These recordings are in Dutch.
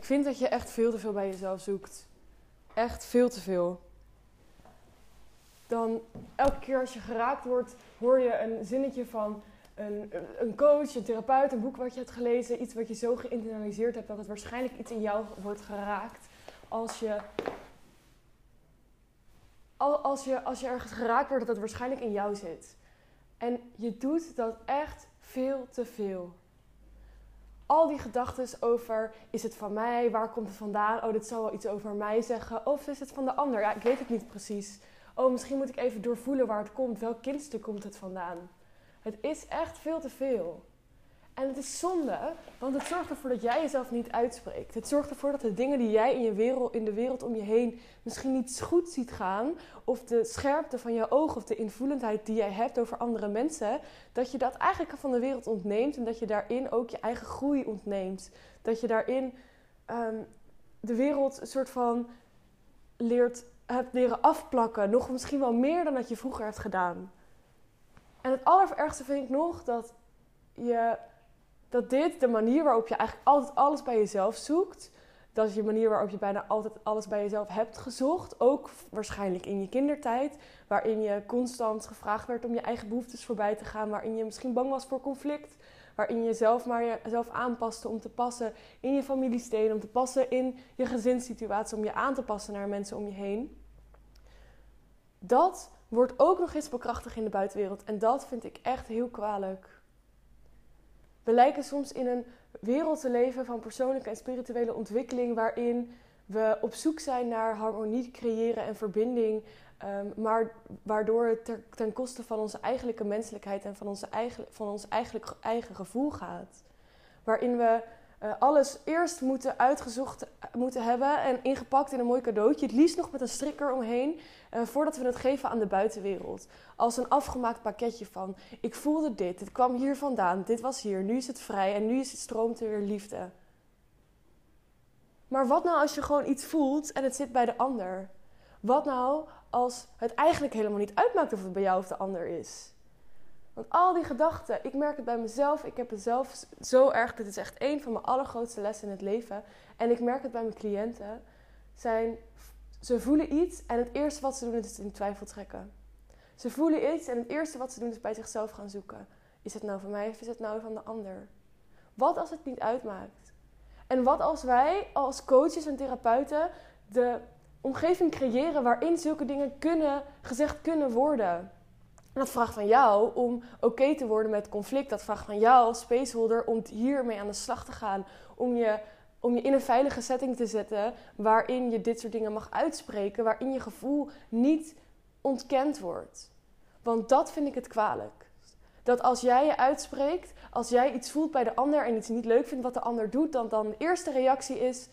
Ik vind dat je echt veel te veel bij jezelf zoekt. Echt veel te veel. Dan elke keer als je geraakt wordt, hoor je een zinnetje van een, een coach, een therapeut, een boek wat je hebt gelezen, iets wat je zo geïnternaliseerd hebt dat het waarschijnlijk iets in jou wordt geraakt. Als je, als je, als je ergens geraakt wordt, dat het waarschijnlijk in jou zit. En je doet dat echt veel te veel. Al die gedachten over, is het van mij? Waar komt het vandaan? Oh, dit zal wel iets over mij zeggen. Of is het van de ander? Ja, ik weet het niet precies. Oh, misschien moet ik even doorvoelen waar het komt. Welk kindstuk komt het vandaan? Het is echt veel te veel. En het is zonde, want het zorgt ervoor dat jij jezelf niet uitspreekt. Het zorgt ervoor dat de dingen die jij in, je wereld, in de wereld om je heen misschien niet goed ziet gaan, of de scherpte van je oog of de invoelendheid die jij hebt over andere mensen, dat je dat eigenlijk van de wereld ontneemt en dat je daarin ook je eigen groei ontneemt. Dat je daarin ehm, de wereld een soort van leert, hebt leren afplakken, nog misschien wel meer dan dat je vroeger hebt gedaan. En het allerergste vind ik nog dat, je, dat dit de manier waarop je eigenlijk altijd alles bij jezelf zoekt. Dat is je manier waarop je bijna altijd alles bij jezelf hebt gezocht. Ook waarschijnlijk in je kindertijd. Waarin je constant gevraagd werd om je eigen behoeftes voorbij te gaan. Waarin je misschien bang was voor conflict. Waarin je jezelf maar jezelf aanpaste om te passen in je familiesteen. Om te passen in je gezinssituatie. Om je aan te passen naar mensen om je heen. Dat wordt ook nog eens bekrachtigd in de buitenwereld. En dat vind ik echt heel kwalijk. We lijken soms in een wereld te leven van persoonlijke en spirituele ontwikkeling, waarin we op zoek zijn naar harmonie creëren en verbinding, ehm, maar waardoor het ten koste van onze eigenlijke menselijkheid en van, onze eigen, van ons eigenlijk eigen gevoel gaat. Waarin we uh, alles eerst moeten uitgezocht moeten hebben en ingepakt in een mooi cadeautje. Het liefst nog met een strikker omheen, uh, voordat we het geven aan de buitenwereld. Als een afgemaakt pakketje van, ik voelde dit, dit kwam hier vandaan, dit was hier, nu is het vrij en nu is het stroomt er weer liefde. Maar wat nou als je gewoon iets voelt en het zit bij de ander? Wat nou als het eigenlijk helemaal niet uitmaakt of het bij jou of de ander is? Want al die gedachten, ik merk het bij mezelf. Ik heb het zelf zo erg. Dit is echt een van mijn allergrootste lessen in het leven. En ik merk het bij mijn cliënten. Zijn, ze voelen iets en het eerste wat ze doen is het in twijfel trekken. Ze voelen iets en het eerste wat ze doen is bij zichzelf gaan zoeken. Is het nou van mij of is het nou van de ander? Wat als het niet uitmaakt? En wat als wij als coaches en therapeuten de omgeving creëren waarin zulke dingen kunnen, gezegd kunnen worden? Dat vraagt van jou om oké te worden met conflict. Dat vraagt van jou als spaceholder om hiermee aan de slag te gaan. Om je, om je in een veilige setting te zetten waarin je dit soort dingen mag uitspreken. Waarin je gevoel niet ontkend wordt. Want dat vind ik het kwalijk. Dat als jij je uitspreekt, als jij iets voelt bij de ander en iets niet leuk vindt wat de ander doet, dan, dan de eerste reactie is: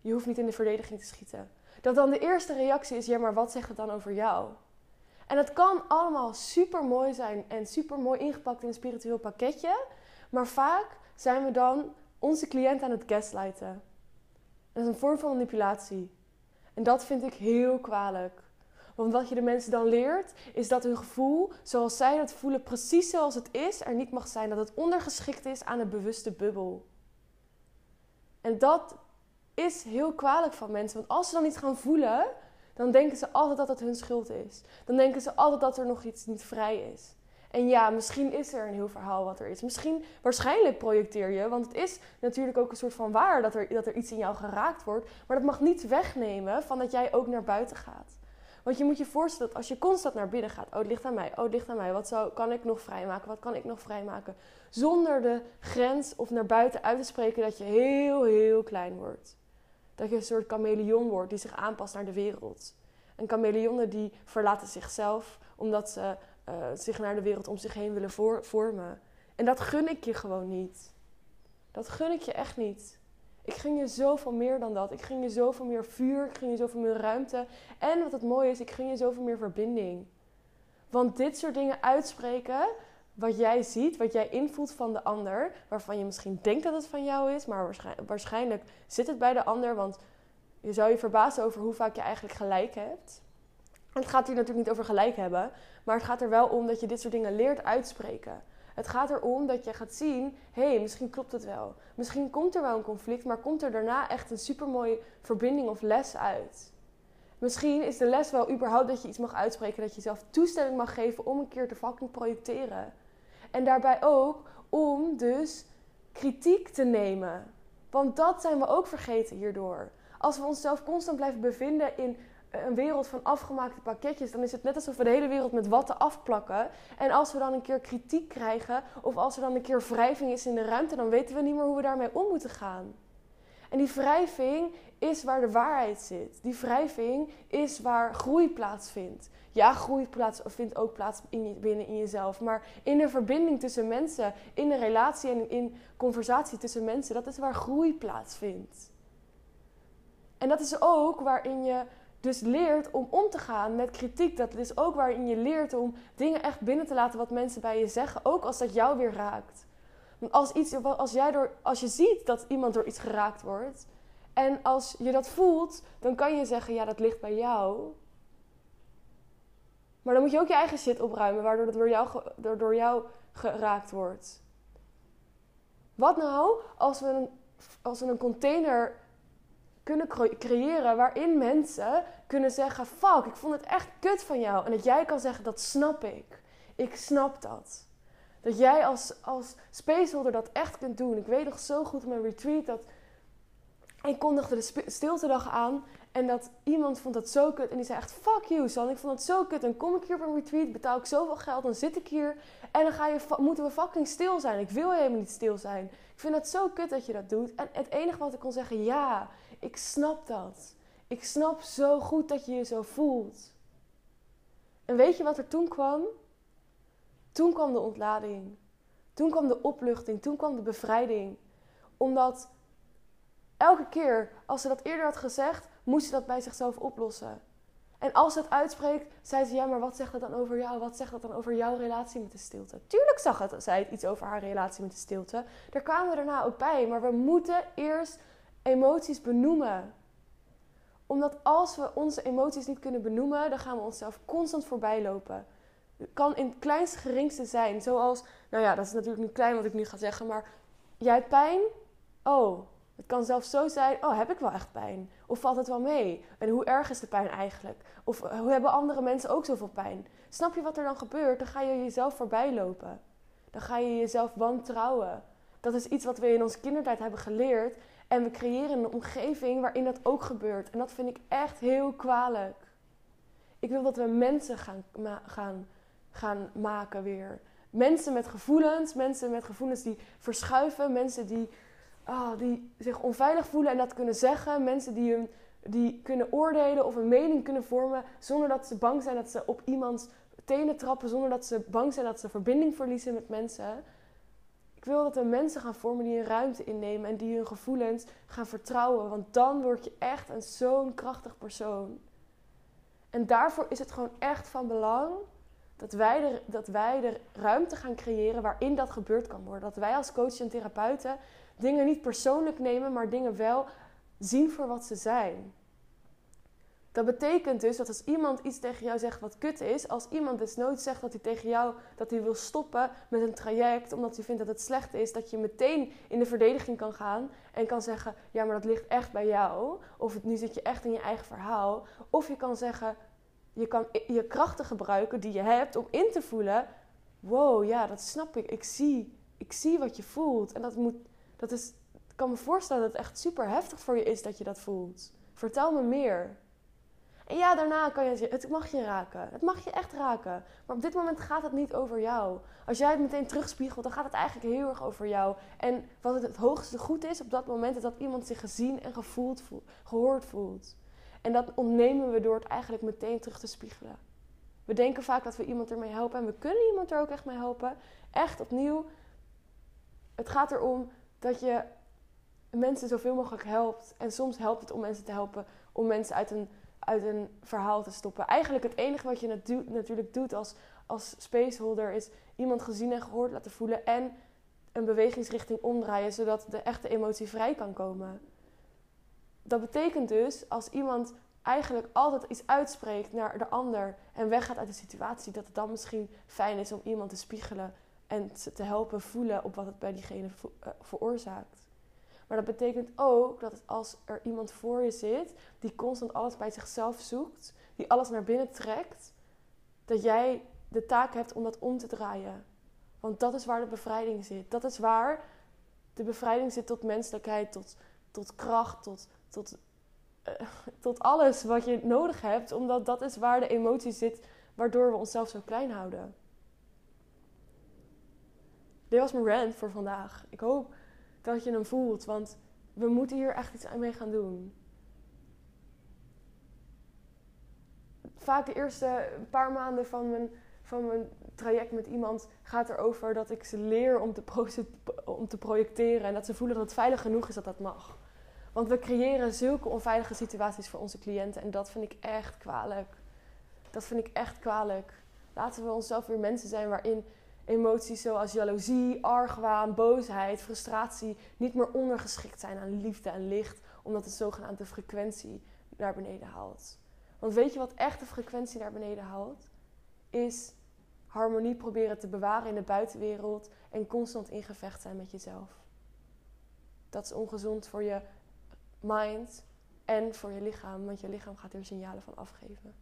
je hoeft niet in de verdediging te schieten. Dat dan de eerste reactie is: ja, maar wat zegt het dan over jou? En het kan allemaal super mooi zijn en super mooi ingepakt in een spiritueel pakketje. Maar vaak zijn we dan onze cliënt aan het gaslighten. Dat is een vorm van manipulatie. En dat vind ik heel kwalijk. Want wat je de mensen dan leert, is dat hun gevoel, zoals zij het voelen, precies zoals het is, er niet mag zijn. Dat het ondergeschikt is aan een bewuste bubbel. En dat is heel kwalijk van mensen. Want als ze dan niet gaan voelen, dan denken ze altijd dat het hun schuld is. Dan denken ze altijd dat er nog iets niet vrij is. En ja, misschien is er een heel verhaal wat er is. Misschien, waarschijnlijk projecteer je, want het is natuurlijk ook een soort van waar dat er, dat er iets in jou geraakt wordt. Maar dat mag niet wegnemen van dat jij ook naar buiten gaat. Want je moet je voorstellen dat als je constant naar binnen gaat, oh het ligt aan mij, oh het ligt aan mij, wat zou, kan ik nog vrijmaken, wat kan ik nog vrijmaken? Zonder de grens of naar buiten uit te spreken dat je heel, heel klein wordt. Dat je een soort chameleon wordt die zich aanpast naar de wereld. En chameleonnen die verlaten zichzelf omdat ze uh, zich naar de wereld om zich heen willen vormen. En dat gun ik je gewoon niet. Dat gun ik je echt niet. Ik gun je zoveel meer dan dat. Ik gun je zoveel meer vuur. Ik gun je zoveel meer ruimte. En wat het mooie is, ik gun je zoveel meer verbinding. Want dit soort dingen uitspreken, wat jij ziet, wat jij invoelt van de ander, waarvan je misschien denkt dat het van jou is, maar waarschijnlijk, zit het bij de ander, want je zou je verbazen over hoe vaak je eigenlijk gelijk hebt. Het gaat hier natuurlijk niet over gelijk hebben, maar het gaat er wel om dat je dit soort dingen leert uitspreken. Het gaat erom dat je gaat zien: hé, hey, misschien klopt het wel. Misschien komt er wel een conflict, maar komt er daarna echt een supermooie verbinding of les uit. Misschien is de les wel überhaupt dat je iets mag uitspreken, dat je zelf toestemming mag geven om een keer te fucking projecteren. En daarbij ook om dus kritiek te nemen. Want dat zijn we ook vergeten hierdoor. Als we onszelf constant blijven bevinden in een wereld van afgemaakte pakketjes, dan is het net alsof we de hele wereld met watten afplakken. En als we dan een keer kritiek krijgen, of als er dan een keer wrijving is in de ruimte, dan weten we niet meer hoe we daarmee om moeten gaan. En die wrijving is waar de waarheid zit. Die wrijving is waar groei plaatsvindt. Ja, groei vindt ook plaats in binnen in jezelf. Maar in de verbinding tussen mensen, in de relatie en in conversatie tussen mensen, dat is waar groei plaatsvindt. En dat is ook waarin je dus leert om om te gaan met kritiek. Dat is ook waarin je leert om dingen echt binnen te laten wat mensen bij je zeggen, ook als dat jou weer raakt. Want als, iets, als, jij door, als je ziet dat iemand door iets geraakt wordt en als je dat voelt, dan kan je zeggen: ja, dat ligt bij jou. Maar dan moet je ook je eigen shit opruimen, waardoor het door jou, door, jou geraakt wordt. Wat nou als we een, als we een container kunnen creëren waarin mensen kunnen zeggen: Fuck, ik vond het echt kut van jou. En dat jij kan zeggen: Dat snap ik. Ik snap dat. Dat jij als, als spaceholder dat echt kunt doen. Ik weet nog zo goed mijn retreat dat. Ik kondigde de stiltedag aan. En dat iemand vond dat zo kut. En die zei echt, fuck you San. Ik vond dat zo kut. En kom ik hier op een retreat, betaal ik zoveel geld. Dan zit ik hier. En dan ga je, moeten we fucking stil zijn. Ik wil helemaal niet stil zijn. Ik vind het zo kut dat je dat doet. En het enige wat ik kon zeggen, ja, ik snap dat. Ik snap zo goed dat je je zo voelt. En weet je wat er toen kwam? Toen kwam de ontlading. Toen kwam de opluchting. Toen kwam de bevrijding. Omdat elke keer als ze dat eerder had gezegd, moest ze dat bij zichzelf oplossen. En als ze het uitspreekt, zei ze: Ja, maar wat zegt dat dan over jou? Wat zegt dat dan over jouw relatie met de stilte? Tuurlijk zag het, zei het iets over haar relatie met de stilte. Daar kwamen we daarna ook bij. Maar we moeten eerst emoties benoemen. Omdat als we onze emoties niet kunnen benoemen, dan gaan we onszelf constant voorbij lopen. Het kan in het kleinste geringste zijn. Zoals, nou ja, dat is natuurlijk niet klein wat ik nu ga zeggen, maar jij hebt pijn? Oh, het kan zelfs zo zijn, oh, heb ik wel echt pijn? Of valt het wel mee? En hoe erg is de pijn eigenlijk? Of eh, hoe hebben andere mensen ook zoveel pijn? Snap je wat er dan gebeurt? Dan ga je jezelf voorbij lopen. Dan ga je jezelf wantrouwen. Dat is iets wat we in onze kindertijd hebben geleerd. En we creëren een omgeving waarin dat ook gebeurt. En dat vind ik echt heel kwalijk. Ik wil dat we mensen gaan, gaan, gaan maken weer. Mensen met gevoelens, mensen met gevoelens die verschuiven, mensen die, oh, die zich onveilig voelen en dat kunnen zeggen, mensen die, hun, die kunnen oordelen of een mening kunnen vormen zonder dat ze bang zijn dat ze op iemands tenen trappen, zonder dat ze bang zijn dat ze verbinding verliezen met mensen. Ik wil dat er mensen gaan vormen die een ruimte innemen en die hun gevoelens gaan vertrouwen. Want dan word je echt een zo'n krachtig persoon. En daarvoor is het gewoon echt van belang dat wij, de, dat wij de ruimte gaan creëren waarin dat gebeurd kan worden. Dat wij als coaches en therapeuten dingen niet persoonlijk nemen, maar dingen wel zien voor wat ze zijn. Dat betekent dus dat als iemand iets tegen jou zegt wat kut is, als iemand desnoods zegt dat hij tegen jou dat hij wil stoppen met een traject omdat hij vindt dat het slecht is, dat je meteen in de verdediging kan gaan en kan zeggen: Ja, maar dat ligt echt bij jou. Of nu zit je echt in je eigen verhaal. Of je kan zeggen: Je kan je krachten gebruiken die je hebt om in te voelen: Wow, ja, dat snap ik. Ik zie, ik zie wat je voelt. En dat moet, dat is, ik kan me voorstellen dat het echt super heftig voor je is dat je dat voelt. Vertel me meer. En ja, daarna kan je het mag je raken. Het mag je echt raken. Maar op dit moment gaat het niet over jou. Als jij het meteen terugspiegelt, dan gaat het eigenlijk heel erg over jou. En wat het, het hoogste goed is op dat moment, is dat iemand zich gezien en gevoeld gehoord voelt. En dat ontnemen we door het eigenlijk meteen terug te spiegelen. We denken vaak dat we iemand ermee helpen en we kunnen iemand er ook echt mee helpen. Echt opnieuw. Het gaat erom dat je mensen zoveel mogelijk helpt. En soms helpt het om mensen te helpen om mensen uit een uit een verhaal te stoppen. Eigenlijk het enige wat je natuurlijk doet als, als spaceholder is iemand gezien en gehoord laten voelen en een bewegingsrichting omdraaien, zodat de echte emotie vrij kan komen. Dat betekent dus als iemand eigenlijk altijd iets uitspreekt naar de ander en weggaat uit de situatie, dat het dan misschien fijn is om iemand te spiegelen en te helpen voelen op wat het bij diegene eh, veroorzaakt. Maar dat betekent ook dat als er iemand voor je zit die constant alles bij zichzelf zoekt, die alles naar binnen trekt, dat jij de taak hebt om dat om te draaien. Want dat is waar de bevrijding zit. Dat is waar de bevrijding zit tot menselijkheid, tot, tot kracht, tot, tot, uh, tot alles wat je nodig hebt. Omdat dat is waar de emotie zit waardoor we onszelf zo klein houden. Dit was mijn rant voor vandaag. Ik hoop dat je hem voelt, want we moeten hier echt iets mee gaan doen. Vaak de eerste paar maanden van mijn, van mijn traject met iemand gaat erover dat ik ze leer om te, om te projecteren en dat ze voelen dat het veilig genoeg is dat dat mag. Want we creëren zulke onveilige situaties voor onze cliënten en dat vind ik echt kwalijk. Dat vind ik echt kwalijk. Laten we onszelf weer mensen zijn waarin emoties zoals jaloezie, argwaan, boosheid, frustratie niet meer ondergeschikt zijn aan liefde en licht, omdat het zogenaamd de frequentie naar beneden haalt. Want weet je wat echt de frequentie naar beneden haalt? Is harmonie proberen te bewaren in de buitenwereld en constant in gevecht zijn met jezelf. Dat is ongezond voor je mind en voor je lichaam, want je lichaam gaat er signalen van afgeven.